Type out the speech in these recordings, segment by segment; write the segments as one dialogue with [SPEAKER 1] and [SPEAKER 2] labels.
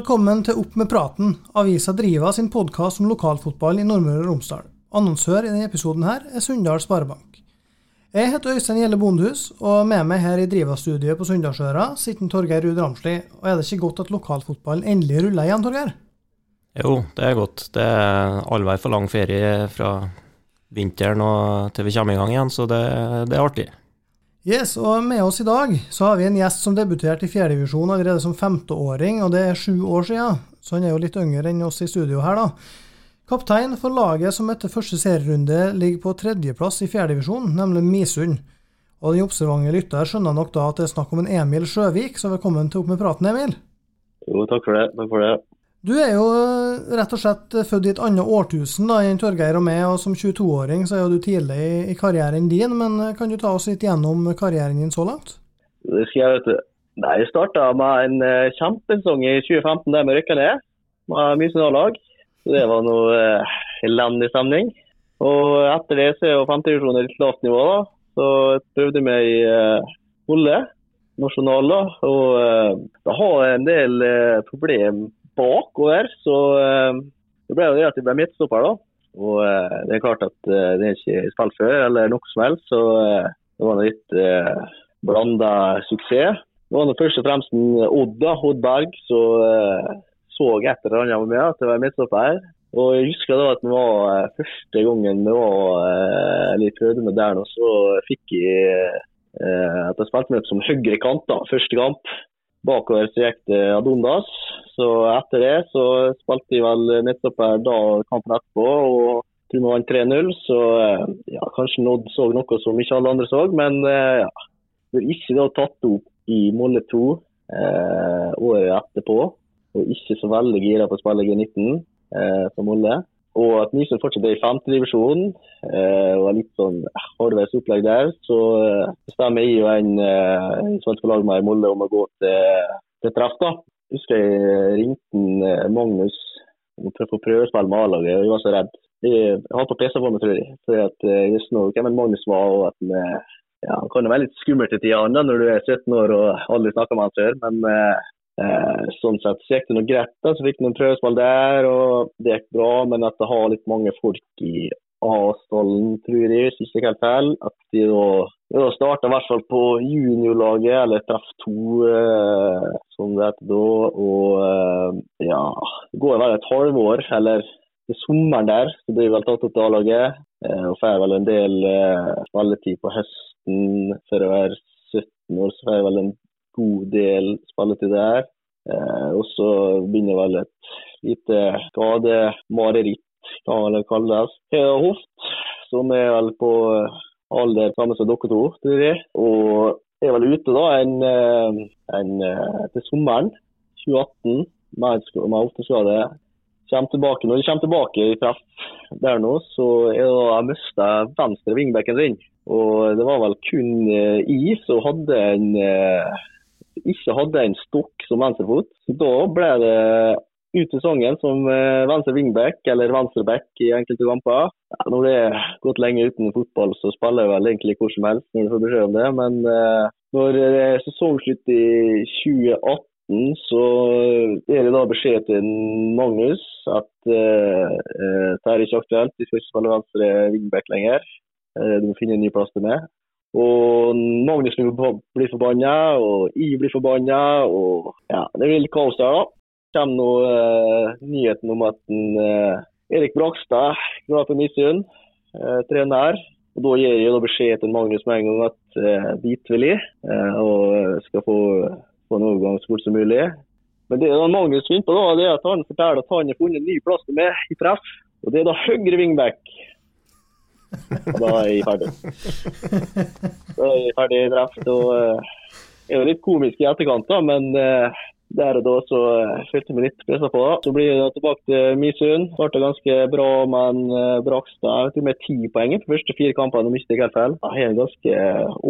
[SPEAKER 1] Velkommen til Opp med praten, avisa Driva sin podkast om lokalfotball i Nordmøre og Romsdal. Annonsør i denne episoden her er Sunndal Sparebank. Jeg heter Øystein Gjelle Bondehus, og med meg her i Driva-studiet på Sunndalsøra sitter Torgeir Ruud Ramsli. Og er det ikke godt at lokalfotballen endelig ruller igjen, Torgeir?
[SPEAKER 2] Jo, det er godt. Det er allvei for lang ferie fra vinteren og til vi kommer i gang igjen, så det, det er artig.
[SPEAKER 1] Yes, og Med oss i dag så har vi en gjest som debuterte i fjerdedivisjon allerede som femteåring, og det er sju år siden, så han er jo litt yngre enn oss i studio her, da. Kaptein for laget som etter første serierunde ligger på tredjeplass i fjerdedivisjon, nemlig Misund. Og den observante lytter skjønner nok da at det er snakk om en Emil Sjøvik, så velkommen til Opp med praten, Emil.
[SPEAKER 3] Jo, takk for det. Takk for det.
[SPEAKER 1] Du er jo eh, rett og slett født i et annet årtusen da, enn Torgeir og meg, og som 22-åring så er jo du tidlig i karrieren din, men eh, kan du ta oss litt gjennom karrieren din så langt?
[SPEAKER 3] Det skal jeg, vet du. Nei, jeg starta med en kjempesesong i 2015 der vi rykka ned med Mysen A-lag. Det var noe eh, elendig stemning. Og etter det så er jo femtedivisjon et lavt nivå, da. Så jeg prøvde meg i eh, Olle nasjonal, da. Og eh, det har en del eh, problem bakover, så det ble jo det at jeg ble midtstopper, da. Og uh, det er klart at uh, det er ikke spilt før, eller noe som helst, så det var litt eh, blanda suksess. Det var først og fremst Odd, da, Odd Berg, som så et eller annet med meg at jeg var midtstopper. Og jeg husker da at det var første gangen vi var litt prøvde med der nå, så fikk jeg at jeg spilte meg opp som høyre kant da, første kamp. Bakover det Adondas. Så etter det så spilte de vel midtstopper da kampen etterpå. og tror vant 3-0, så ja, kanskje Nodd så noe som ikke alle andre så. Men ja, vi har ikke da tatt opp i Molle 2 eh, året etterpå. Og ikke så veldig gira på å spille G19 eh, for Molle. Og at Nysund fortsatt er i femtedivisjon eh, og har litt sånn hardveis opplegg der, så eh, bestemmer jeg og en eh, som på lag med i Molde om å gå til, til treff. da. Husker jeg ringte eh, Magnus for å få prøvespill med A-laget, og jeg var så redd. Jeg holdt på PC på meg, tror jeg. For jeg eh, visste nå hvem Magnus var, og at eh, ja, han kan være litt skummelt til tider når du er 17 år og aldri snakker med han før. men Eh, sånn sett så gikk det noe greit. Så fikk vi noen prøvespill der, og det gikk bra. Men at det har litt mange folk i A-stallen, tror jeg, hvis ikke helt feil. At de da, de da starta i hvert fall på juniorlaget, eller treff to, eh, som det heter da. Og eh, ja, det går vel et halvår, eller til sommeren der, så blir vel tatt opp til A-laget. Eh, og får vel en del eh, spilletid på høsten for å være 17 år, så får jeg vel en god del spilletid der. Eh, og så begynner vel et lite skademareritt, kan det kalles. Jeg har hoft, som er vel på alder samme som dere to, tror jeg. Og jeg er vel ute da en, en, til sommeren 2018 med, hofteskade. Kommer tilbake, når jeg kommer tilbake i treff der nå, så er jeg har mista venstre vingbekken sin. Og det var vel kun jeg som hadde en ikke hadde en stokk som venstrefot. Da ble det ut sesongen som venstre wingback eller venstreback i enkelte kamper. Ja, når det er gått lenge uten fotball, så spiller jeg vel egentlig hvor som helst når du får beskjed om det. Men eh, når det er sesongslutt i 2018, så er det da beskjed til Magnus at uh, uh, det er ikke aktuelt. Vi skal ikke spille venstre wingback lenger. du må finne en ny plass til meg. Og Magnus blir forbanna, og jeg blir forbanna. Og ja, det blir litt kaos der, da. kommer nå eh, nyheten om at en, eh, Erik Brakstad, drar for Midtsund, eh, trener. Og Da gir jeg da beskjed til Magnus med en gang at eh, dit vil jeg, og skal få, få en overgang så fort som mulig. Men det Magnus finner på, da, det er at han forteller at han har funnet en ny plass til meg i treff. Og Det er da høyre wingback. Da er jeg ferdig. Da er jeg ferdig i Og det er jo litt komisk i etterkant, da, men eh, der og da så eh, følte jeg meg litt pressa på. Så blir jeg tilbake til Misund. Starta ganske bra, men Brakstad og med ti poeng på første fire kampene. Helt feil. Jeg har en ganske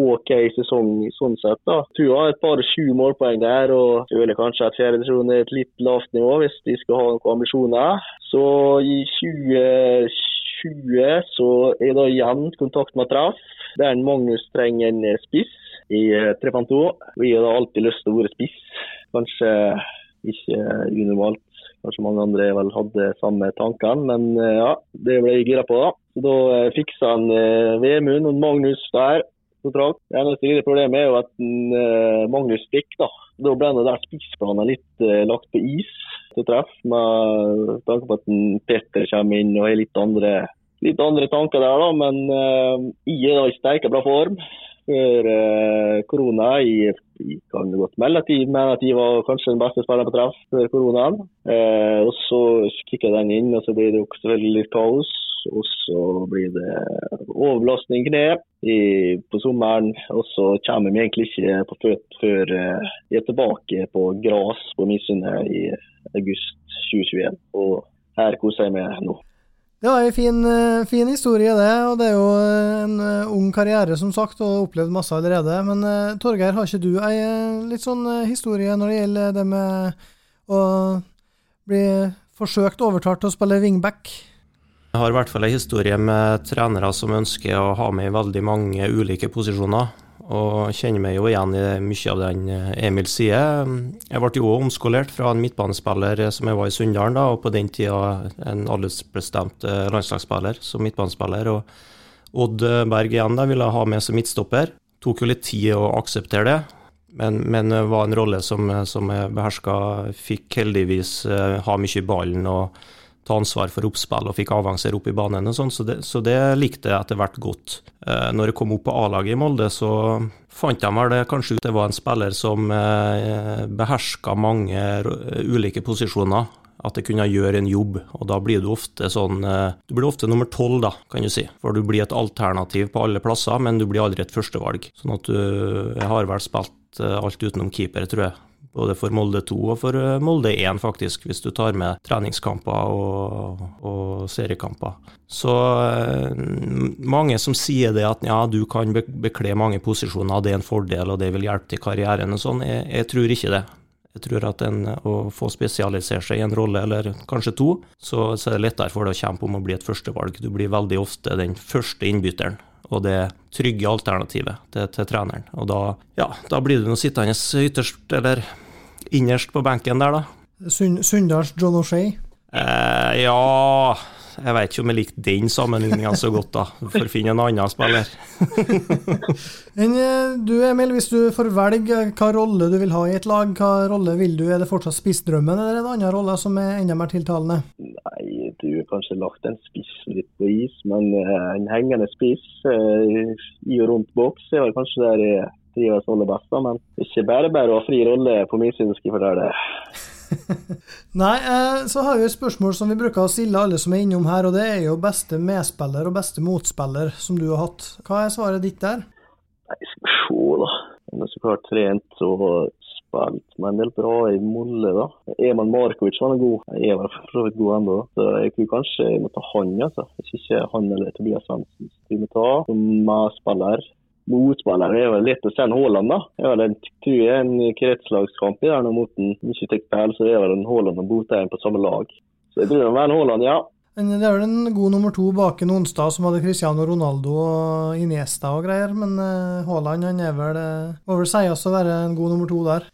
[SPEAKER 3] OK sesong sånn sett. da. Tror jeg har et par sju målpoeng der, og føler kanskje at fjerdedivisjon er et litt lavt nivå hvis de skal ha noen ambisjoner. Så i 2020 så er da igjen kontakt med Treff, der Magnus trenger en spiss i 352. Vi har da alltid lyst til å være spiss. Kanskje ikke unormalt. Kanskje mange andre vel hadde samme tankene, men eh, ja, det ble jeg gira på. da. Så Da eh, fiksa han eh, Vemund og Magnus der. Det eneste lille problemet er jo at uh, mangler stikk. da. Da ble den der spissplanen litt uh, lagt på is til treff, med tanke på at Petter kommer inn og har litt andre, litt andre tanker der, da. Men uh, jeg er da i steika bra form før uh, korona. Jeg, jeg kan godt melde at jeg mener at jeg var kanskje den beste spilleren på treff før koronaen. Uh, og så kicka den inn, og så blir det jo selvfølgelig litt kaos. Og så blir det overbelastning kne på sommeren. Og så kommer vi egentlig ikke på føtt før vi er tilbake på gras på Misundet i august 2021. Og her koser jeg meg nå.
[SPEAKER 1] Det var en fin, eh, fin historie, det. Og det er jo en eh, ung karriere, som sagt, og opplevd masse allerede. Men eh, Torgeir, har ikke du ei eh, litt sånn eh, historie når det gjelder det med å bli forsøkt overtalt til å spille wingback?
[SPEAKER 2] Jeg har i hvert fall en historie med trenere som ønsker å ha meg i veldig mange ulike posisjoner. Og kjenner meg jo igjen i mye av den eh, Emil sier. Jeg ble jo omskolert fra en midtbanespiller som jeg var i Sunndalen, da, og på den tida en aldersbestemt eh, landslagsspiller som midtbanespiller. Og Odd Berg igjen da ville ha med som midtstopper. Tok jo litt tid å akseptere det, men, men var en rolle som, som jeg beherska. Fikk heldigvis eh, ha mye i ballen og ta ansvar for oppspill og fikk avansere opp i banen og sånn, så, så det likte jeg etter hvert godt. Eh, når jeg kom opp på A-laget i Molde, så fant jeg vel kanskje ut det var en spiller som eh, beherska mange ulike posisjoner. At jeg kunne gjøre en jobb, og da blir du ofte sånn eh, Du blir ofte nummer tolv, da, kan du si. For du blir et alternativ på alle plasser, men du blir aldri et førstevalg. Sånn at du Jeg har vel spilt eh, alt utenom keeper, tror jeg. Både for Molde 2 og for eh, Molde 1, faktisk, hvis du tar med treningskamper og, og seriekamper. Så eh, mange som sier det at ja, du kan bekle mange posisjoner, det er en fordel og det vil hjelpe til karrieren og sånn, jeg, jeg tror ikke det. Jeg tror at en, å få spesialisere seg i en rolle, eller kanskje to, så, så er det lettere for deg å kjempe om å bli et førstevalg. Du blir veldig ofte den første innbytteren og det trygge alternativet til, til treneren. Og da, ja, da blir du nå sittende ytterst, eller innerst på benken der, da.
[SPEAKER 1] Sunndals John O'Shay.
[SPEAKER 2] Eh, ja Jeg vet ikke om jeg likte den sammenligninga så godt, da. Du får finne en annen spiller.
[SPEAKER 1] Men eh, du Emil, hvis du får velge hva rolle du vil ha i et lag, hva rolle vil du? Er det fortsatt spissdrømmen, eller er det en annen rolle som er enda mer tiltalende?
[SPEAKER 3] Nei, kanskje lagt en spiss litt på is, men eh, en hengende spiss eh, i og rundt boks er vel kanskje der jeg trives aller best. Men ikke bare bare å ha fri rolle på min side, skal jeg fortelle.
[SPEAKER 1] Nei, eh, så har vi et spørsmål som vi bruker å stille alle som er innom her, og det er jo beste medspiller og beste motspiller som du har hatt. Hva er svaret ditt der?
[SPEAKER 3] Nei, skal vi se, da. Han er så klart trent og spilt med en del bra i Molle, da. Eman Markovic var god. Jeg er for så vidt god ennå. Så jeg tror kanskje jeg må ta han, altså. Hvis ikke han eller Tobias Svendsen. skulle ta som medspiller. Motspiller er vel litt å sende Haaland, da. Jeg vel en, tror en kretslagskamp i der nå mot en ikke tek feil, så det er vel en Haaland og Botheim på samme lag. Så jeg tror det må en Haaland, ja.
[SPEAKER 1] Men Det er vel en god nummer to bak en onsdag som hadde Cristiano Ronaldo og Iniesta og greier, men eh, Haaland han er vel, eh, må vel sies å være en god nummer to der.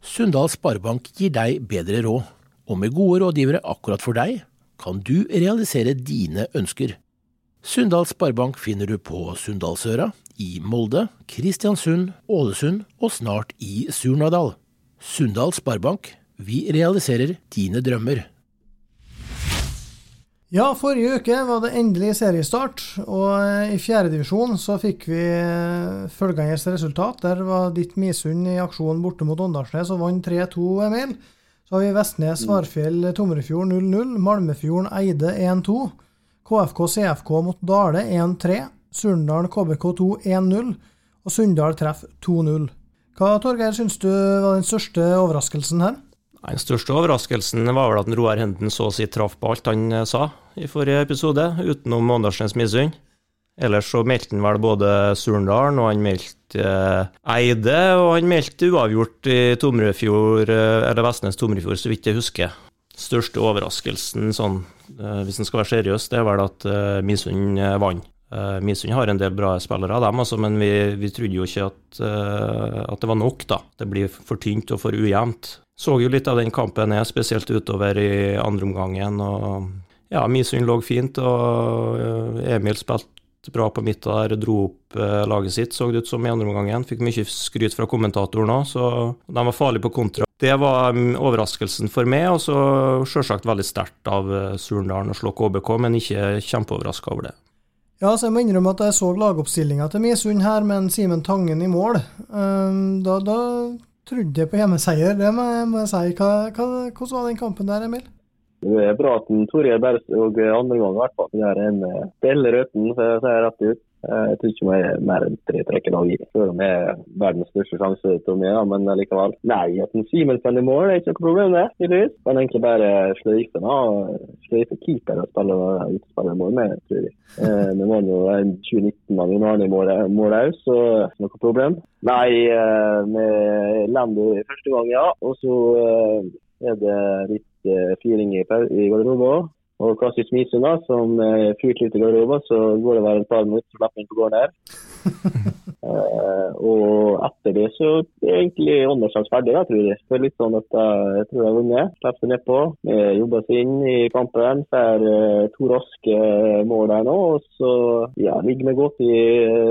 [SPEAKER 4] Sunndal Sparebank gir deg bedre råd, og med gode rådgivere akkurat for deg, kan du realisere dine ønsker. Sunndal Sparebank finner du på Sunndalsøra, i Molde, Kristiansund, Ålesund og snart i Surnadal. Sunndal Sparebank, vi realiserer dine drømmer.
[SPEAKER 1] Ja, forrige uke var det endelig seriestart, og eh, i fjerdedivisjon så fikk vi eh, følgende resultat. Der var ditt Misund i aksjon borte mot Åndalsnes og vant 3-2, Emil. Så har vi Vestnes, Svarfjell, Tomrefjord 0-0, Malmefjorden Eide 1-2. KFK CFK mot Dale 1-3. Surndal KBK2 1-0. Og Sunndal treff 2-0. Hva Torgeir, syns du var den største overraskelsen her?
[SPEAKER 2] Den største overraskelsen var vel at Roar Henden så å si traff på alt han eh, sa i forrige episode, utenom Åndalsnes Misund. Ellers så meldte han vel både Surndalen, og han meldte eh, Eide, og han meldte uavgjort i Tomrefjord, eh, eller Vestnes Tomrefjord, så vidt jeg husker. Største overraskelsen, sånn, hvis en skal være seriøs, det er vel at Misund vant. Misund har en del bra spillere, av dem, altså, men vi, vi trodde jo ikke at, at det var nok. da. Det blir for tynt og for ujevnt. Så jo litt av den kampen er, spesielt utover i andre omgangen. og ja, Misund lå fint, og eh, Emil spilte bra på midten der, dro opp eh, laget sitt, så det ut som i andre omgangen. Fikk mye skryt fra kommentatoren òg, så de var farlige på kontra. Det var mm, overraskelsen for meg, og så sjølsagt veldig sterkt av eh, Surndalen å slå KBK, men ikke kjempeoverraska over det.
[SPEAKER 1] Ja, så jeg må innrømme at jeg så lagoppstillinga til Misund her, med en Simen Tangen i mål. Da, da trodde på hjemmeseier, det må jeg, må jeg si. Hva, hva, hvordan var den kampen der, Emil?
[SPEAKER 3] Det er bra at Torgeir og andre gang i hvert fall gjør en stille røten, så jeg sier rett ut. Eh, Jeg tror ikke vi er mer enn tre trekk i dag, selv om det er verdens største sjanse, tror jeg, ja, men likevel. Nei, at en Simensen i mål er ikke noe problem, det. tydeligvis. Men egentlig bare sløyfe sløyfe keeper og spille utspiller mål med, tror jeg. Vi var jo en 2019 av Jon Arne i mål òg, så noe problem. Nei, eh, med elendig første gang, ja. Og så eh, er det litt eh, fyring i, garderoben i garderoben. Og klassisk Misund, da, som eh, fyrte litt i garderoben, så går det vel et par minutter, så slipper inn på gården her. Eh, og etter det så er egentlig Åndalsnes ferdig, da, tror jeg. Det er litt sånn at eh, jeg tror jeg har vunnet. Slipper seg nedpå. Jobber seg inn i kampen. Får eh, to raske mål der nå. Og så ja, ligger vi godt i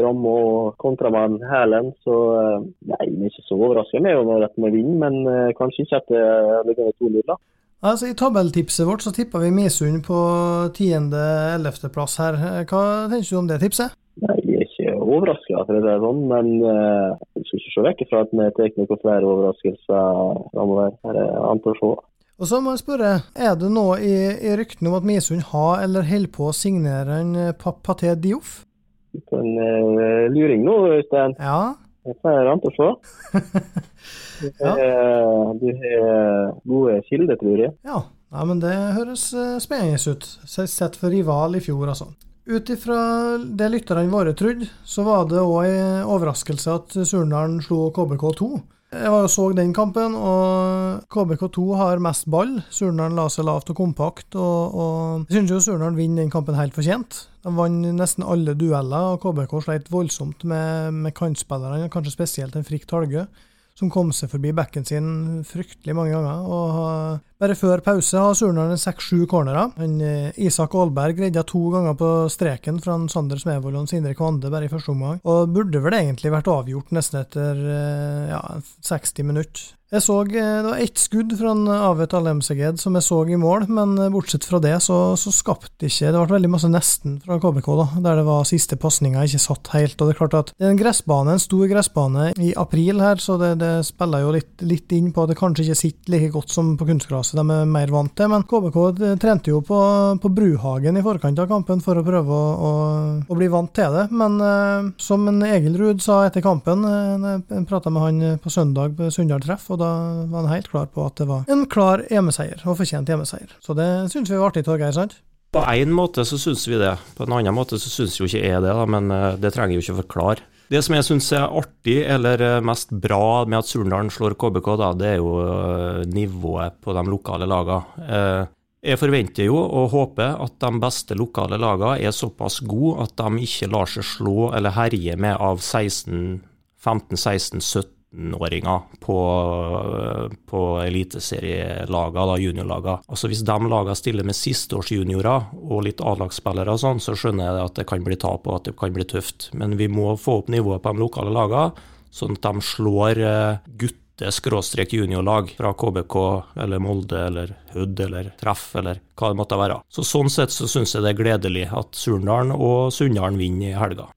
[SPEAKER 3] ramme og kontramann hælen. Så eh, nei, vi er ikke så overrasket med at vi vinner, men eh, kanskje ikke at det ligger 2-0, da.
[SPEAKER 1] Altså, I tabelltipset vårt så tippa vi Misund på 10.-11.-plass her. Hva tenker du om det tipset?
[SPEAKER 3] Nei, jeg er ikke overraska, for det er sånn, men uh, jeg skal ikke se vekk fra at vi tar noen flere overraskelser framover. Her er annet å se.
[SPEAKER 1] Og så må jeg spørre, er det noe i, i ryktene om at Misund har eller holder på å signere en Pa- Paté Dioff?
[SPEAKER 3] En uh, luring nå, Øystein.
[SPEAKER 1] Ja.
[SPEAKER 3] Det er annet å se. Du
[SPEAKER 1] Ja.
[SPEAKER 3] har du har gode kilder, tror jeg.
[SPEAKER 1] Ja, Nei, men det høres eh, spennende ut. Sett for rival i fjor, altså. Ut ifra det lytterne våre trodde, så var det òg en overraskelse at Surndalen slo KBK2. Jeg var og så den kampen, og KBK2 har mest ball. Surnadal la seg lavt og kompakt, og, og jeg synes jo Surnadal vinner den kampen helt fortjent. De vant nesten alle dueller, og KBK sleit voldsomt med, med kantspillerne, kanskje spesielt en Frikk Talgø som kom seg forbi bekken sin fryktelig mange ganger. og Bare før pause har Surnadal seks-sju cornerer. Han, eh, Isak Aalberg redda to ganger på streken fra Sander Smevold og Sindre Kvande bare i første omgang. Og burde vel egentlig vært avgjort nesten etter eh, ja, 60 minutter. Jeg så, eh, Det var ett skudd fra en Avet Alemseged som jeg så i mål, men eh, bortsett fra det så, så skapte ikke Det ble veldig masse nesten fra KBK, da, der det var siste pasninga ikke satt helt. og Det er klart at det er en gressbane, en stor gressbane i april her, så det, det spiller jo litt, litt inn på at det kanskje ikke sitter like godt som på kunstgraset de er mer vant til. Men KBK trente jo på, på Bruhagen i forkant av kampen for å prøve å, å, å bli vant til det. Men eh, som en Egil Ruud sa etter kampen, jeg prata med han på søndag på Sunndal treff, og da var han helt klar på at det var en klar hjemmeseier, og fortjent hjemmeseier. Så det syns vi var artig, Torgeir, sant?
[SPEAKER 2] På én måte så syns vi det, på en annen måte så syns jo ikke jeg det, da, men eh, det trenger jo ikke forklare. Det som jeg syns er artig, eller eh, mest bra med at Surndalen slår KBK, da, det er jo eh, nivået på de lokale lagene. Jeg forventer jo og håper at de beste lokale lagene er såpass gode at de ikke lar seg slå eller herje med av 16, 15, 16, 17-åringer på, på eliteserielagene, juniorlagene. Altså Hvis de lagene stiller med sisteårsjuniorer og litt A-lagsspillere sånn, så skjønner jeg at det kan bli tap og at det kan bli tøft. Men vi må få opp nivået på de lokale lagene, sånn at de slår eh, gutte-juniorlag fra KBK eller Molde eller Hud eller Treff eller hva det måtte være. Så Sånn sett så syns jeg det er gledelig at Surndalen og Sunndalen vinner i helga.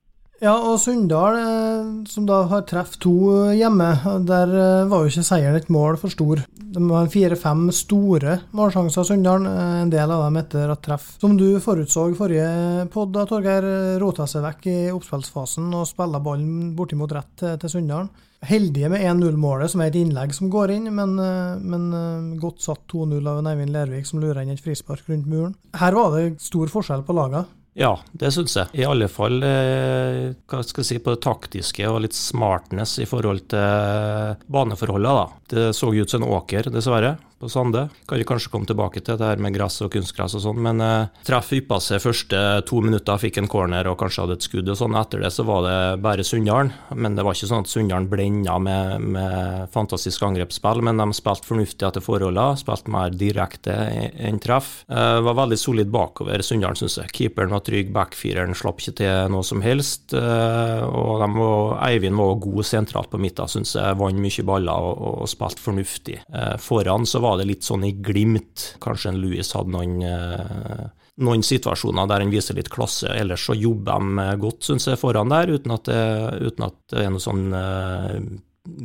[SPEAKER 1] Ja, og Sunndal, eh, som da har treff to hjemme, der eh, var jo ikke seieren et mål for stor. De har fire-fem store målsjanser, Sunndal. eh, En del av dem etter at treff, som du forutså i forrige pod, da Torgeir eh, rota seg vekk i oppspillsfasen og spilla ballen bortimot rett til, til Sunndal. heldige med 1-0-målet, som er et innlegg som går inn, men, men godt satt 2-0 av en Eivind Lervik som lurer inn et frispark rundt muren. Her var det stor forskjell på lagene.
[SPEAKER 2] Ja, det syns jeg. I alle fall eh, hva skal jeg si, på det taktiske og litt smartness i forhold til baneforholdet. da. Det så ut som en åker, dessverre på Sande. Kan vi kanskje komme tilbake til det her med gress og kunstgress og sånn, men eh, treff yppa seg første to minutter, fikk en corner og kanskje hadde et skudd og sånn. Etter det så var det bare Sunndalen, men det var ikke sånn at Sunndalen blenda med, med, fantastisk angrepsspill, men de spilte fornuftig etter forholdene, spilte mer direkte enn treff. Eh, var veldig solid bakover, Sunndalen, syns jeg. Keeperen var trygg, backfireren slapp ikke til noe som helst, eh, og var, Eivind var god sentralt på midten, syns jeg. Vant mye baller og, og spilte fornuftig. Eh, foran så var var det litt sånn i glimt. Kanskje en Louis hadde noen, eh, noen situasjoner der han viser litt klasse. Ellers så jobber de godt, syns jeg, foran der, uten at det, uten at det er noe sånn uh,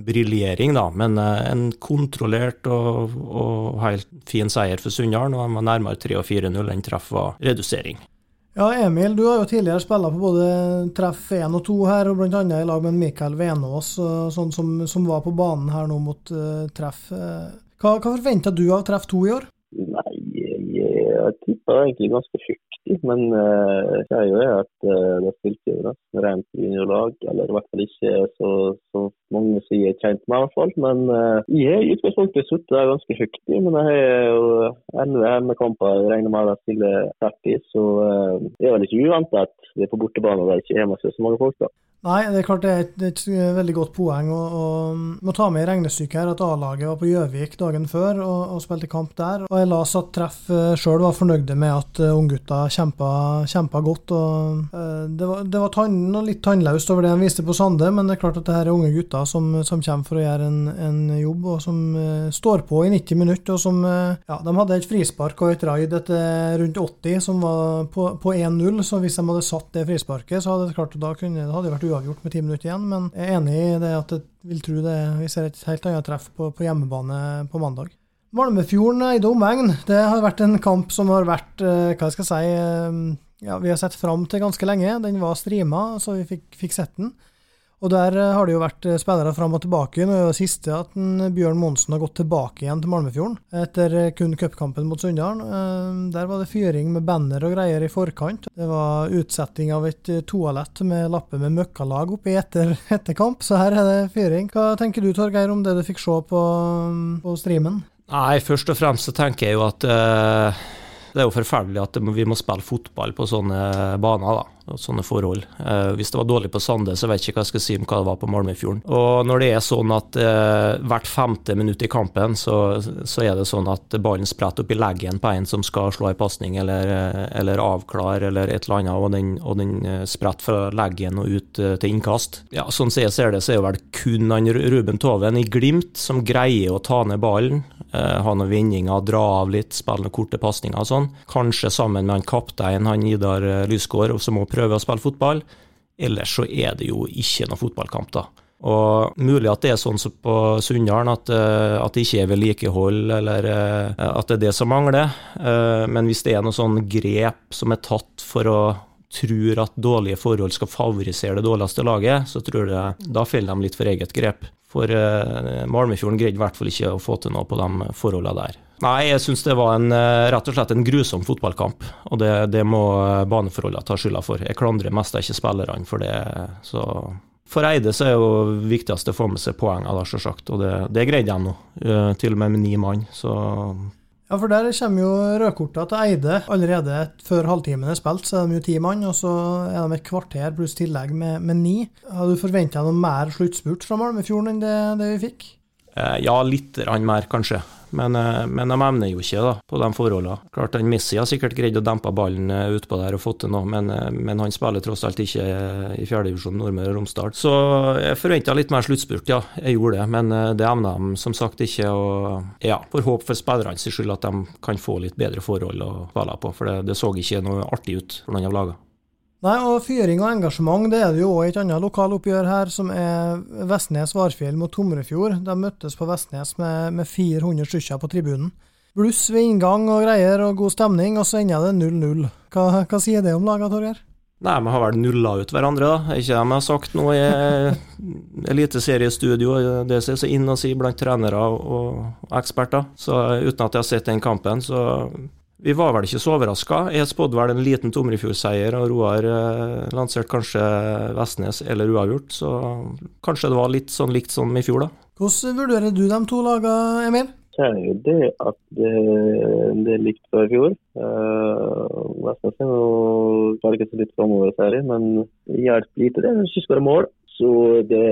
[SPEAKER 2] briljering, da. Men en kontrollert og, og, helt fin seier for Sunndalen. Og de var nærmere 3 og 4-0. Den treff var redusering.
[SPEAKER 1] Ja, Emil, du har jo tidligere spilt på både treff 1 og 2 her, og bl.a. i lag med Mikael Venås, sånn som, som, var på banen her nå mot uh, treff. Hva, hva forventer du av treff to i år?
[SPEAKER 3] Nei, jeg, jeg tipper egentlig ganske fuktig. Men uh, jeg er jo at uh, det spilte jo nesten rent juniorlag. Eller i hvert fall ikke så, så mange som jeg er kjent med, i hvert fall. Men uh, jeg har i utgangspunktet sittet der ganske fuktig. Men jeg har jo elleve hjemmekamper. Jeg regner med at jeg stiller 30, så uh, det er vel ikke uventa at vi er på bortebane og det ikke er med så mange folk. da.
[SPEAKER 1] Nei, det er klart det er et, et veldig godt poeng. og, og Må ta med i regnestykket her at A-laget var på Gjøvik dagen før og, og, spilte kamp der. og Jeg la at Treff eh, sjøl var fornøyde med at uh, unggutta kjempa, kjempa godt. og uh, Det var, det var tann, litt tannløst over det han viste på Sande, men det er klart at det her er unge gutter som, som kommer for å gjøre en, en jobb, og som uh, står på i 90 minutter. og som, ja, De hadde et frispark og et raid etter rundt 80 som var på, på 1-0, så hvis de hadde satt det frisparket, så hadde det klart da kunne, det hadde vært uavgjort med ti minutter igjen. Men jeg er enig i det at jeg vil tro det, vi ser et helt annet treff på, på hjemmebane på mandag. Malmefjorden i omegn, det har vært en kamp som har vært eh, hva skal jeg si, eh, ja, vi har sett fram til ganske lenge. Den var streama, så vi fikk, fikk sett den. Og der eh, har det jo vært eh, spillere fram og tilbake. Nå er det siste at en Bjørn Monsen har gått tilbake igjen til Malmefjorden etter eh, kun cupkampen mot Sunndalen. Der var det fyring med banner og greier i forkant. Det var utsetting av et toalett med lapper med møkkalag oppi etter, etter kamp, så her er det fyring. Hva tenker du Torgeir om det du fikk se på, på streamen?
[SPEAKER 2] Nei, først og fremst så tenker jeg jo at uh, det er jo forferdelig at vi må spille fotball på sånne baner. da sånne forhold. Eh, hvis det var dårlig på Sande, så vet jeg ikke hva jeg skal si om hva det var på Malmöfjorden. Og når det er sånn at eh, hvert femte minutt i kampen, så, så, er det sånn at ballen spretter opp i leggen på en som skal slå en pasning eller, eh, eller avklare eller et eller annet, og den, og den eh, spretter fra leggen og ut eh, til innkast. Ja, Sånn som jeg ser det, så er det vel kun Ruben Toven i Glimt som greier å ta ned ballen, ha noen vinninger, dra av litt, spille noen korte pasninger og sånn. Kanskje sammen med han kaptein, han Idar Lysgård, som må prøver å spille fotball. Ellers så er det jo ikke noen fotballkamp, da. Og Mulig at det er sånn som på Sunndalen, at, eh, at, det ikke er vedlikehold, eller eh, at det er det som mangler. Eh, men hvis det er noe sånn grep som er tatt for å tror at dårlige forhold skal favorisere det dårligste laget, så tror jeg da faller de litt for eget grep. For Malmefjorden greide i hvert fall ikke å få til noe på de forholdene der. Nei, jeg syns det var en, eh, rett og slett en grusom fotballkamp. Og det, det må eh, baneforholdene ta skylda for. Jeg klandrer mest ikke spillerne for det. så... For Eide så er jo viktigst å få med seg poengene, selvsagt. Og det, det greide de nå, eh, til og med med ni mann. Så
[SPEAKER 1] ja, for der kommer jo rødkorta til Eide allerede før halvtimen er spilt. Så er de jo ti mann, og så er de et kvarter pluss tillegg med, med ni. Har du forventa noe mer sluttspurt fra Malmefjorden enn det, det vi fikk?
[SPEAKER 2] Ja, litt mer, kanskje. Men, eh, men, de evner jo ikke da, på de forholdene. Klart den Messi har sikkert greid å dempe ballen eh, utpå der og fått til noe, men, eh, men, han spiller tross alt ikke i fjerdedivisjon Nordmøre og Romsdal. Så jeg forventa litt mer sluttspurt, ja. Jeg gjorde det, men det evner de som sagt ikke. Og ja, får håp for spillernes skyld at de kan få litt bedre forhold å spille på, for det, det så ikke noe artig ut for noen av lagene.
[SPEAKER 1] Nei, og fyring og engasjement det er det jo òg et annet lokaloppgjør her, som er Vestnes-Varfjell mot Tomrefjord. De møttes på Vestnes med, med 400 stykker på tribunen. Bluss ved inngang og greier og god stemning, og så ender det 0-0. Hva, hva, sier det om laget, Torgeir?
[SPEAKER 2] Nei, vi har vel nulla ut hverandre, da. Ikke det vi har sagt nå i eliteseriestudio, det som er inn og si blant trenere og eksperter. Så uten at jeg har sett den kampen, så vi var vel ikke så overraska. Jeg spådde vel en liten Tomrefjord-seier, og Roar eh, lanserte kanskje Vestnes eller uavgjort. Så kanskje det var litt sånn likt som i fjor, da.
[SPEAKER 1] Hvordan vurderer du de to lagene, Emil?
[SPEAKER 3] Det er jo det at det, det er likt fra i fjor. Uh, Vestnes er jo klarer ikke så litt framover i serien, men det hjelper lite det er det ikke mål. Så det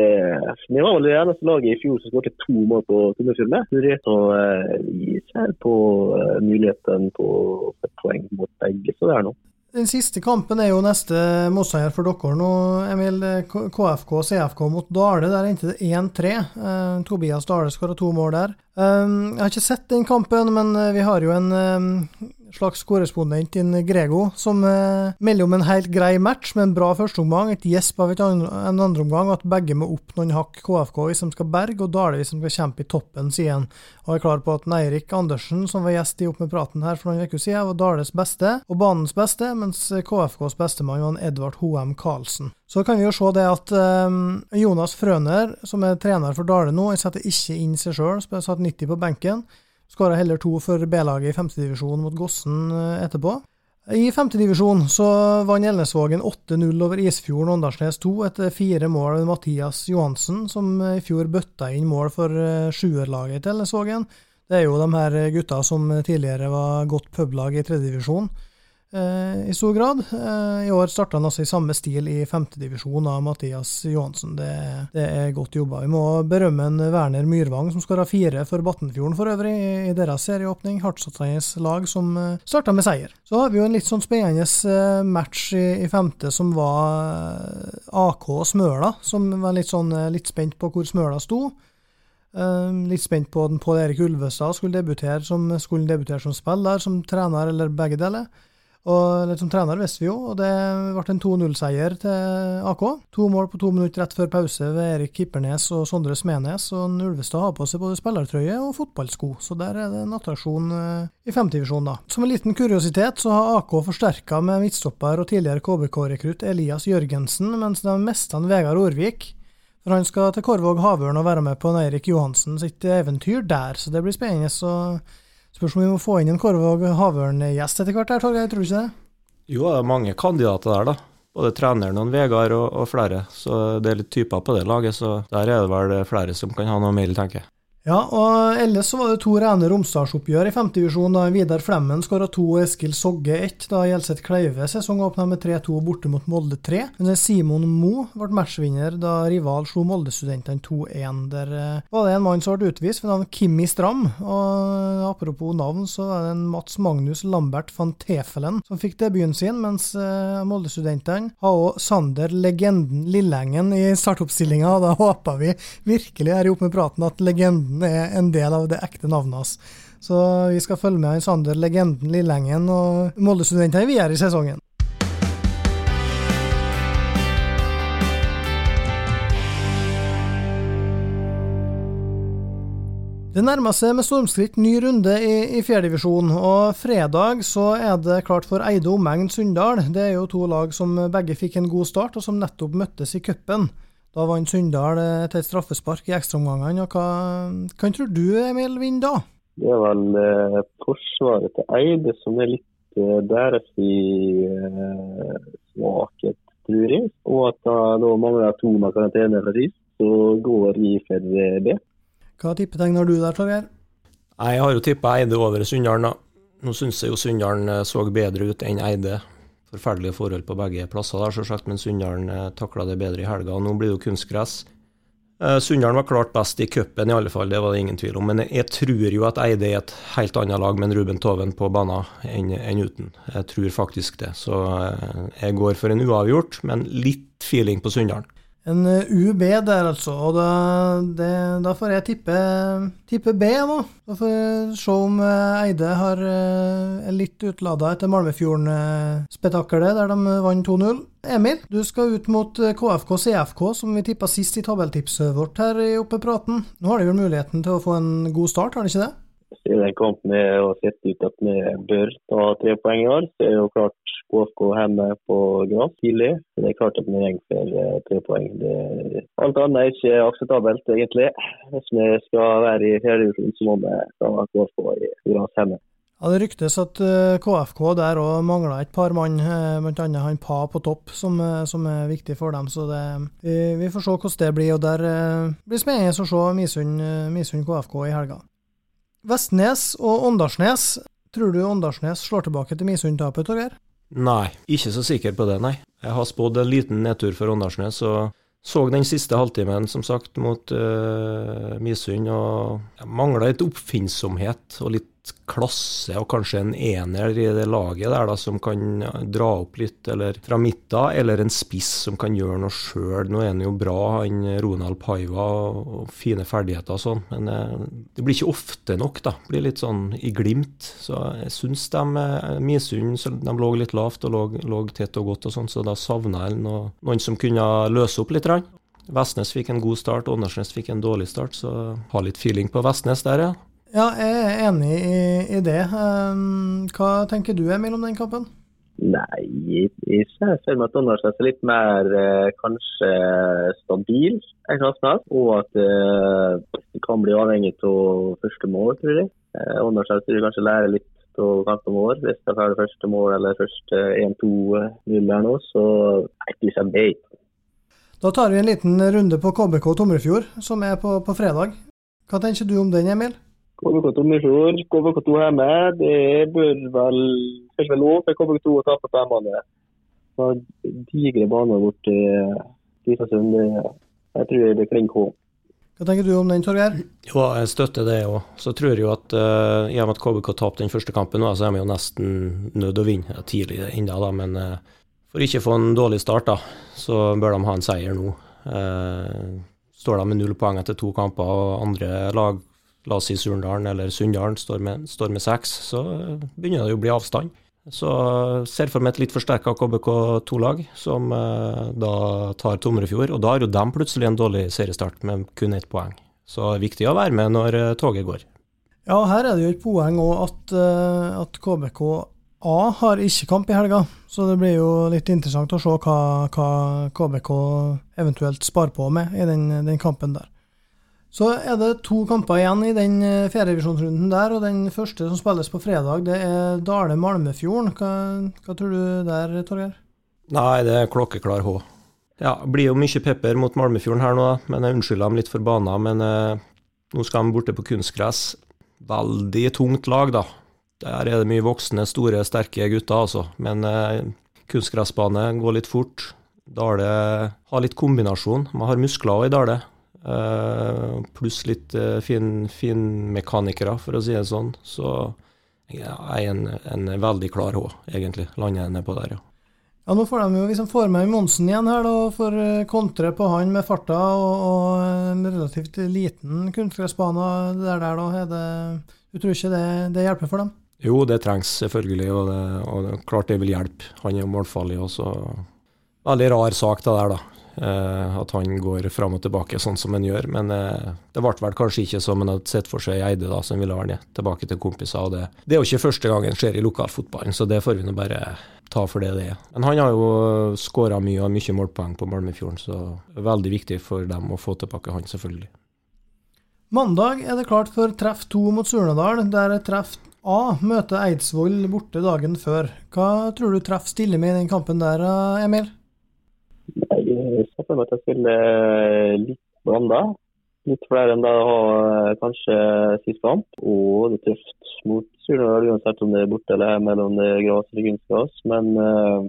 [SPEAKER 3] Vi var vel det eneste laget i fjor som skåret to mål på Tunnefjord. Så uh, vi ser på uh, muligheten på et poeng mot begge, så det er noe.
[SPEAKER 1] Den siste kampen er jo neste motstander for dere nå, Emil. KFK og CFK mot Dale. Der endte det 1-3. Eh, Tobias Dale skåra to mål der. Eh, jeg har ikke sett den kampen, men eh, vi har jo en eh, slags korrespondent in Grego, som eh, melder om en helt grei match med en bra førsteomgang, et gjesp av andre, en andreomgang, at begge må opp noen hakk KFK hvis de skal berge, og Dale hvis de skal kjempe i toppen, sier han. Og er klar på at Eirik Andersen, som var gjest i Opp med praten her for noen uker siden, var Dales beste og banens beste, mens KFKs bestemann var Edvard Hoem Karlsen. Så kan vi jo se det at um, Jonas Frøner, som er trener for Dale nå, setter ikke inn seg sjøl, satt 90 på benken. Skåra heller to for B-laget i femtedivisjon mot Gossen eh, etterpå. I femtedivisjon så vant Elnesvågen 8-0 over Isfjorden Åndalsnes 2 etter fire mål av Mathias Johansen, som i fjor bøtta inn mål for eh, sjuerlaget til Elnesvågen. Det er jo de her gutta som tidligere var godt publag i tredjedivisjon. Eh, i stor grad. Eh, I år starta han altså i samme stil i femtedivisjon av Mathias Johansen. Det, det, er godt jobba. Vi må berømme en Werner Myrvang, som skåra fire for Battenfjorden for øvrig i, deres serieåpning. Hardtsatsende lag som eh, starta med seier. Så har vi jo en litt sånn spennende match i, i femte som var AK Smøla, som var litt sånn litt spent på hvor Smøla sto. litt spent på den Pål Erik Ulvestad skulle debutere som, skulle debutere som spiller, som trener, eller begge deler. Og som trener visste vi jo, og det ble en 2-0-seier til AK. To mål på to minutter rett før pause ved Erik Kippernes og Sondre Smenes. Og Ulvestad har på seg både spillertrøye og fotballsko, så der er det en attraksjon eh, i femtedivisjon, da. Som en liten kuriositet så har AK forsterka med midtstopper og tidligere KBK-rekrutt Elias Jørgensen, mens de mista Vegard Orvik. For han skal til Korvåg Havørn og være med på Eirik Johansen sitt eventyr der, så det blir spennende. så Spørs om vi må få inn en Korvåg Havørn-gjest etter hvert, her, Torgeir, tror du ikke det?
[SPEAKER 2] Jo, det er mange kandidater der, da. Både treneren og Vegard og, og, flere. Så det er litt typer på det laget, så der er det vel flere som kan ha noe mer, tenker jeg.
[SPEAKER 1] Ja, og ellers så var det to rene Romsdalsoppgjør i femtedivisjon da Vidar Flemmen skåra to og Eskil Sogge ett. Da Gjelseth Kleive sesongåpna med 3-2 borte mot Molde 3. Men Simon Mo ble matchvinner da rival slo Molde-studentene 2-1. Der eh, var det en mann som ble utvist ved navn Kimmi Stram. Og apropos navn, så var det en Mats Magnus Lambert van Tefelen som fikk debuten sin, mens eh, Molde-studentene har òg Sander Legenden Lillengen i startoppstillinga. Da håper vi virkelig her i Opp med praten at legenden legenden er en del av det ekte navnet hans. Så vi skal følge med Sander legenden Lillengen og Molde-studentene videre i sesongen. Det nærmer seg med stormskritt ny runde i, i fjerdedivisjon, og fredag så er det klart for Eide omegn Sunndal. Det er jo to lag som begge fikk en god start, og som nettopp møttes i cupen. Da vant Sunndal til et straffespark i ekstraomgangene. Hva kan tror du Emil vinner da?
[SPEAKER 3] Det er vel eh, forsvaret til Eide som er litt eh, deres i eh, svakhet, tror jeg. Og at da, da mangler to med karantene fra sist, så går vi for B.
[SPEAKER 1] Hva tippetegner du der, Torgeir?
[SPEAKER 2] Jeg har jo tippa Eide over Sunndalen, da. Nå syns jeg jo Sunndalen eh, så bedre ut enn Eide forferdelige forhold på begge plasser, der, selvsagt, men Sunndalen eh, takla det bedre i helga. Nå blir det jo kunstgress. Eh, Sunndalen var klart best i cupen, i alle fall, det var det ingen tvil om. Men jeg tror jo at Eide er et helt annet lag med Ruben Toven på banen enn, enn uten. Jeg tror faktisk det. Så eh, jeg går for en uavgjort, men litt feeling på Sunndalen.
[SPEAKER 1] En eh, UB der, altså. Og da, det, da får jeg tippe, tippe, B, da. Da får jeg se om eh, Eide har er eh, litt utlada etter Malmefjorden-spetakkelet, der de vant 2-0. Emil, du skal ut mot KFK CFK, som vi tippa sist i tabelltipset vårt her i Oppe praten. Nå har de vel muligheten til å få en god start, har de ikke det?
[SPEAKER 3] I den kampen er å sette ut at vi bør ta tre poeng i år, så er jo klart KFK hjemme på gress tidlig. Det er klart at vi går for eh, tre poeng. Det, alt annet er ikke akseptabelt, egentlig. Hvis vi skal være i fjerdedivisjon, så må vi ta KFK i gress hjemme.
[SPEAKER 1] Ja, Det ryktes at eh, KFK der òg mangler et par mann, eh, bl.a. han Pa på topp, som, som, er viktig for dem. Så det, vi, vi, får se hvordan det blir. og Der blir spennende å se Misund KFK i helga. Vestnes og Åndalsnes. Tror du Åndalsnes slår tilbake til Misund-tapet, Torgeir?
[SPEAKER 2] Nei, ikke så sikker på det, nei. Jeg har spådd en liten nedtur for Åndalsnes, og så den siste halvtimen, som sagt, mot uh, Misund. Og mangla litt oppfinnsomhet og litt klasse og kanskje en ener i det laget der da, som kan dra opp litt, eller fra midten, eller en spiss som kan gjøre noe sjøl. Nå er han jo bra, han Ronald Paiva, og fine ferdigheter og sånn, men eh, det blir ikke ofte nok, da. Det blir litt sånn i glimt. Så jeg syns de eh, Misund de lå litt lavt og lå, lå tett og godt og sånn, så da savna jeg noe, noen som kunne løse opp litt. Vestnes fikk en god start, Åndalsnes fikk en dårlig start, så har litt feeling på Vestnes der, ja.
[SPEAKER 1] Ja, jeg er enig i, i det. Um, hva tenker du Emil om den kampen?
[SPEAKER 3] Nei, jeg ser for meg at Donnerstad er litt mer eh, kanskje stabil enn Krasnad. Og at eh, det kan bli avhengig av første mål, tror jeg. Eh, Donnerstad tror kanskje lærer litt av kampen vår. Hvis de får det første mål eller første 1-2-0 her nå, så er det ikke meg.
[SPEAKER 1] Da tar vi en liten runde på KBK Tomrefjord, som er på, på fredag. Hva tenker du om den, Emil?
[SPEAKER 3] KBK2 Misjord, KBK2 hjemme. Det bør vel kanskje være lov for KBK2 å tape på hjemmebane. Digre baner borti Kristiansund. Jeg tror det blir klink K.
[SPEAKER 1] Hva tenker du om den, Torgeir?
[SPEAKER 2] Jo, jeg støtter det òg. Så tror jeg jo at uh, i og med at KBK tapte den første kampen, nå, så er vi jo nesten nødt å vinne tidlig ennå, da. Men uh, for ikke å få en dårlig start, da, så bør de ha en seier nå. Uh, står de med null poeng etter to kamper, og andre lag la oss si Surndalen eller Sunndalen står står med seks, så begynner det jo å bli avstand. Så ser for meg et litt forsterka KBK2-lag, som eh, da tar Tomrefjord. Og da har jo de plutselig en dårlig seriestart med kun ett poeng. Så det er viktig å være med når eh, toget går.
[SPEAKER 1] Ja, her er det jo et poeng òg at, uh, at KBK A har ikke kamp i helga. Så det blir jo litt interessant å se hva, hva KBK eventuelt sparer på med i den, den kampen der. Så er det to kamper igjen i den fjerdevisjonsrunden der, og den første som spilles på fredag, det er Dale-Malmefjorden. Hva, hva, tror du der, Torgeir?
[SPEAKER 2] Nei, det er klokkeklar H. Ja, blir jo mye pepper mot Malmefjorden her nå, men jeg unnskylder dem litt for bana. Men eh, nå skal de borte på kunstgress. Veldig tungt lag, da. Der er det mye voksne, store, sterke gutter, altså. Men eh, kunstgressbane går litt fort. Dale har litt kombinasjon. Man har muskler òg i Dale. Uh, pluss litt uh, fin, fin, mekanikere, for å si det sånn. Så jeg er en, en veldig klar H, egentlig. Lander jeg nedpå der, ja.
[SPEAKER 1] Ja, Nå får de jo liksom får med Monsen igjen her, da, for eh, kontre på han med farta og, og en relativt liten kunstgressbane der, der, da. Er det, du tror ikke det, det, hjelper for dem?
[SPEAKER 2] Jo, det trengs selvfølgelig, og, det, og klart det vil hjelpe. Han er jo målfarlig også. Veldig rar sak det der, da. Uh, at han går fram og tilbake sånn som han gjør. Men uh, det ble vel kanskje ikke som han hadde sett for seg Eide, da, som ville være tilbake til kompiser. Det, det, er jo ikke første gangen skjer i lokalfotballen, så det får vi nå bare ta for det det er. Men han har jo skåra mye og mye målpoeng på Malmefjorden, så det er veldig viktig for dem å få tilbake han, selvfølgelig.
[SPEAKER 1] Mandag er det klart for treff to mot Surnadal, der treff A møter Eidsvoll borte dagen før. Hva tror du treff stiller med i den kampen der, Emil?
[SPEAKER 3] Jeg ser for meg at jeg spiller eh, litt blanda. Litt flere enn det jeg har eh, kanskje sist kamp. Og det er tøft mot Surnadal uansett om det er borte eller hjemme, eller om det er gress eller kunstgress. Men eh,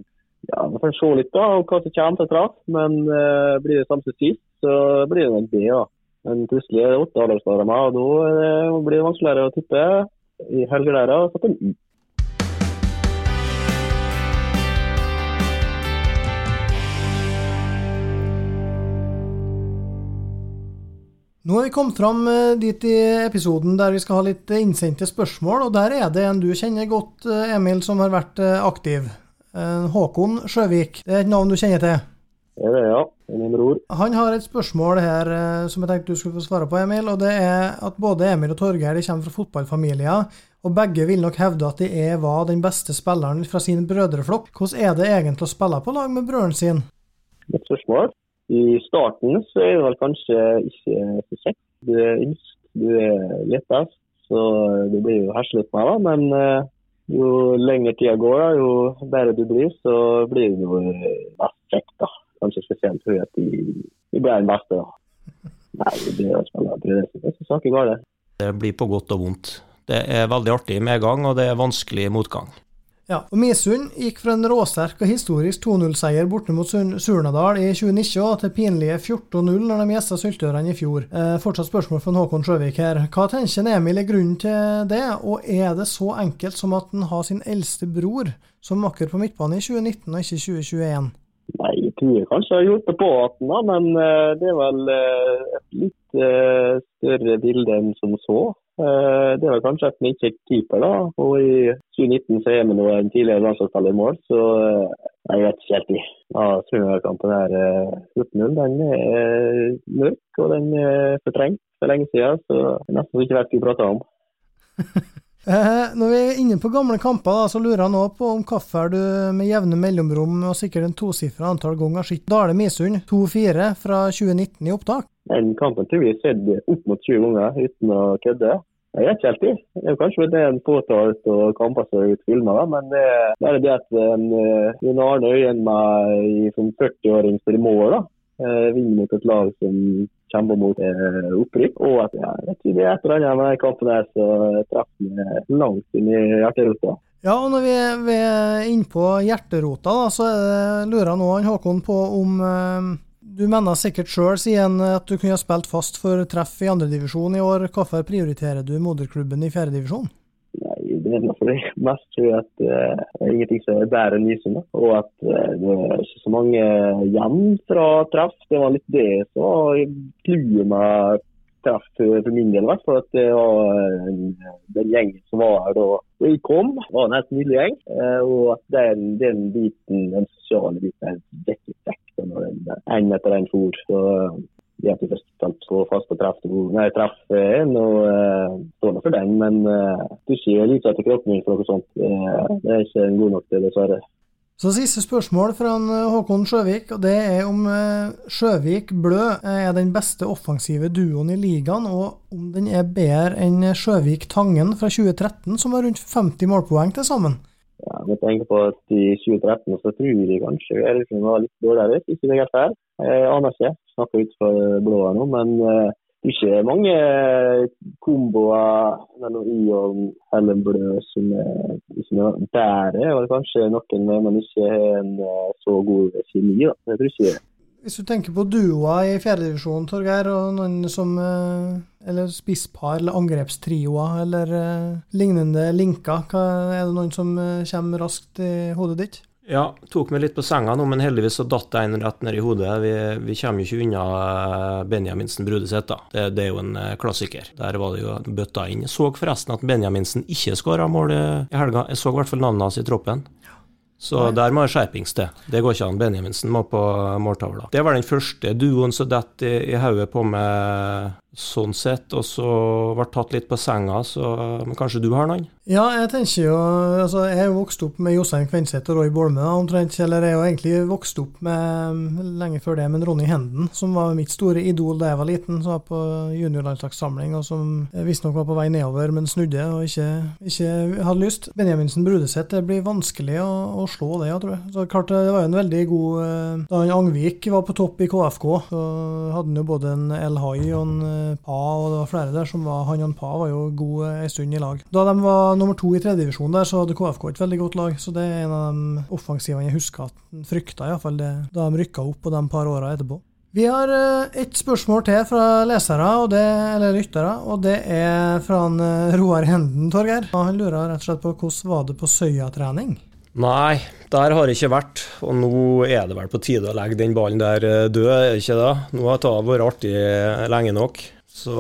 [SPEAKER 3] ja, vi får se litt da, hva som kommer til traff. Men uh, blir det samme som sist, så blir det nok det. ja. Men plutselig er det åtte med, og da blir det vanskeligere å tippe. I helga der har jeg satt den U.
[SPEAKER 1] Nå har vi kommet fram eh, dit i episoden der vi skal ha litt eh, innsendte spørsmål, og der er det en du kjenner godt, eh, Emil, som har vært aktiv. Håkon Sjøvik, det er et navn du kjenner til?
[SPEAKER 3] Det er det, ja. Det er min bror.
[SPEAKER 1] Han har et spørsmål her som jeg tenkte du skulle få svare på, Emil. og Det er at både Emil og Torgeir kommer fra fotballfamilier, og begge vil nok hevde at de er var den beste spilleren fra sin brødreflokk. Hvordan er det egentlig å spille på lag med brødren sin?
[SPEAKER 3] Et spørsmål. I starten så er det vel kanskje ikke så kjekt. Du er yngst, du er lettest, så det blir jo herslet med, da. Men eh, jo lenger tida går, da, jo bedre du blir, så blir det jo mest kjekt, da kanskje spesielt fordi at de, de ble den beste. da. Nei, det er jo det er ikke saker galt.
[SPEAKER 2] Det blir på godt og vondt. Det er veldig artig medgang, og det er vanskelig motgang.
[SPEAKER 1] Ja, og Misund gikk fra en råsterk og historisk 2-0-seier borte mot Surnadal i 2019 til pinlige 14-0 når de gjesta Syltørene i fjor. Eh, fortsatt spørsmål fra Håkon Sjøvik her. Hva tenker Emil er grunnen til det, og er det så enkelt som at han har sin eldste bror som makker på midtbane i 2019 og ikke 2021?
[SPEAKER 3] Nei, jeg tror jeg kanskje har det på 18, da, men uh, det er vel uh, et litt uh, større bilde enn som så. Det var kanskje at vi ikke er keeper, da. Og i 2019 så er vi nå en tidligere landslagsspiller i mål, så jeg vet ikke helt. Ja, Trønderkampen her 14-0 den er mørk og den er fortrengt for lenge siden, så jeg nesten ikke vet hva vi prater om.
[SPEAKER 1] Eh, når vi er inne på gamle kamper, da, så lurer jeg nå på om hvorfor du med jevne mellomrom og sikkert en tosifra antall ganger har sett Dale Misund 2-4 fra 2019 i opptak?
[SPEAKER 3] Den kampen tror jeg har sett opp mot 20 ganger uten å kødde. Jeg vet ikke alltid. Det er kanskje er en påtalt og kamper som er filmer, men det er bare det at en, eh, en Arne Øyen meg som 40-åring spiller mål, da. Eh, vinner mot et lag som kjemper mot eh, opprykk. Og at jeg tror det er et eller annet med kampen der som traff meg langt inn i hjerterota.
[SPEAKER 1] Ja, og når vi er, vi er inne på hjerterota, da, så lurer jeg nå Håkon på om eh, du mener sikkert sjøl, siden at du kunne ha spilt fast for treff i andredivisjon i år. Hvorfor prioriterer du moderklubben i fjerdedivisjon?
[SPEAKER 3] det er for det mest tror jeg at uh, ingenting som er bedre enn Nysund. Og at uh, det er ikke så mange hjem fra treff. Det var litt det som clouet med treff for min del. For at det var uh, den gjengen som var her da jeg kom, var en helt nydelig gjeng. Og at den, den, biten, den sosiale biten, er dekket en etter en for. Så de at ikke først på fast og treffe. nei, treff en og uh, står for den. Men uh, du ser litt etter kroppen min for noe sånt. Uh, det er ikke god nok til, dessverre.
[SPEAKER 1] Så Siste spørsmål fra eh, Håkon Sjøvik, og det er om Sjøvik Blø er den beste offensive duoen i ligaen, og om den er bedre enn Sjøvik Tangen fra 2013, som har rundt 50 målpoeng til sammen.
[SPEAKER 3] Ja, med tenker på at I 2013 så tror jeg kanskje Eriksen var litt dårligere, ikke det helt her. Jeg aner ikke, snakker ut for blå her nå. Men uh, det er ikke mange komboer mellom I og Helen Blø som er ikke bedre. Og kanskje noen man ikke har en uh, så god kjemi. da. Jeg tror ikke
[SPEAKER 1] hvis du tenker på duoer i fjerdedivisjon, Torgeir, og noen som eh, Eller spisspar eller angrepstrioer eller uh, lignende linker, er det noen som uh, kommer raskt i hodet ditt?
[SPEAKER 2] Ja, tok meg litt på senga nå, men heldigvis så datt det en rett ned i hodet. Vi, vi kommer jo ikke unna Benjaminsen Brudeseth, da. Det, det, er jo en klassiker. Der var det jo bøtta inn. Jeg så forresten at Benjaminsen ikke skåra mål i helga. Jeg så i hvert fall navnet hans i troppen. Så der må skjerpings til. Det går ikke an. Benjaminsen må på måltavla. Det var den første duoen som detter i hodet på meg sånn sett, og så ble tatt litt på senga, så Men kanskje du har noen?
[SPEAKER 1] Ja, jeg tenker jo altså Jeg er jo vokst opp med Jostein Kvenseth og Roy Bolme, omtrent. Eller jeg er jo egentlig vokst opp med lenge før det, men Ronny Henden, som var mitt store idol da jeg var liten, som var på juniorlandslagssamling, og som visstnok var på vei nedover, men snudde og ikke, ikke hadde lyst. Benjaminsen Brudeseth, det blir vanskelig å, å slå det, jeg tror jeg. Så klart, det var jo en veldig god eh, Da Angvik var på topp i KFK, så hadde han jo både en El Hai og en eh, Pa, og det var flere der som var Han og Pa var jo gode en stund i lag. Da de var nummer to i tredjedivisjon der, så hadde KFK et veldig godt lag. Så det er en av de offensivene jeg husker at han frykta, iallfall da de rykka opp på de par åra etterpå. Vi har eh, et spørsmål til fra lesere, det, eller lyttere, og det er fra han eh, Roar Henden, Torgeir. Han lurer rett og slett på hvordan var det på Søya-trening?
[SPEAKER 2] Nei, der har jeg ikke vært. Og nå er det vel på tide å legge den ballen der eh, død, er det ikke det? Nå har det vært artig lenge nok. Så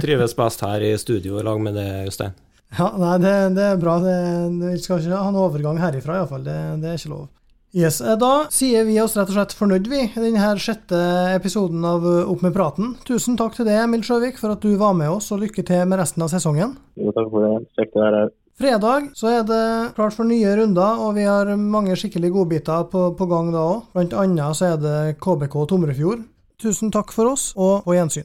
[SPEAKER 2] trives best her i studio i lag med det, Jostein.
[SPEAKER 1] Ja, nei, det, det er bra. Vi skal ikke ha noen overgang herifra, iallfall. Det, det er ikke lov. Yes, eh, Da sier vi oss rett og slett fornøyd, vi, i denne sjette episoden av Opp med praten. Tusen takk til deg, Emil Sjøvik, for at du var med oss, og lykke til med resten av sesongen.
[SPEAKER 3] Jo, takk for det. Kjekt å være her.
[SPEAKER 1] Fredag så er det klart for nye runder, og vi har mange skikkelig godbiter på, på gang da òg. Blant annet så er det KBK Tomrefjord. Tusen takk for oss, og på gjensyn.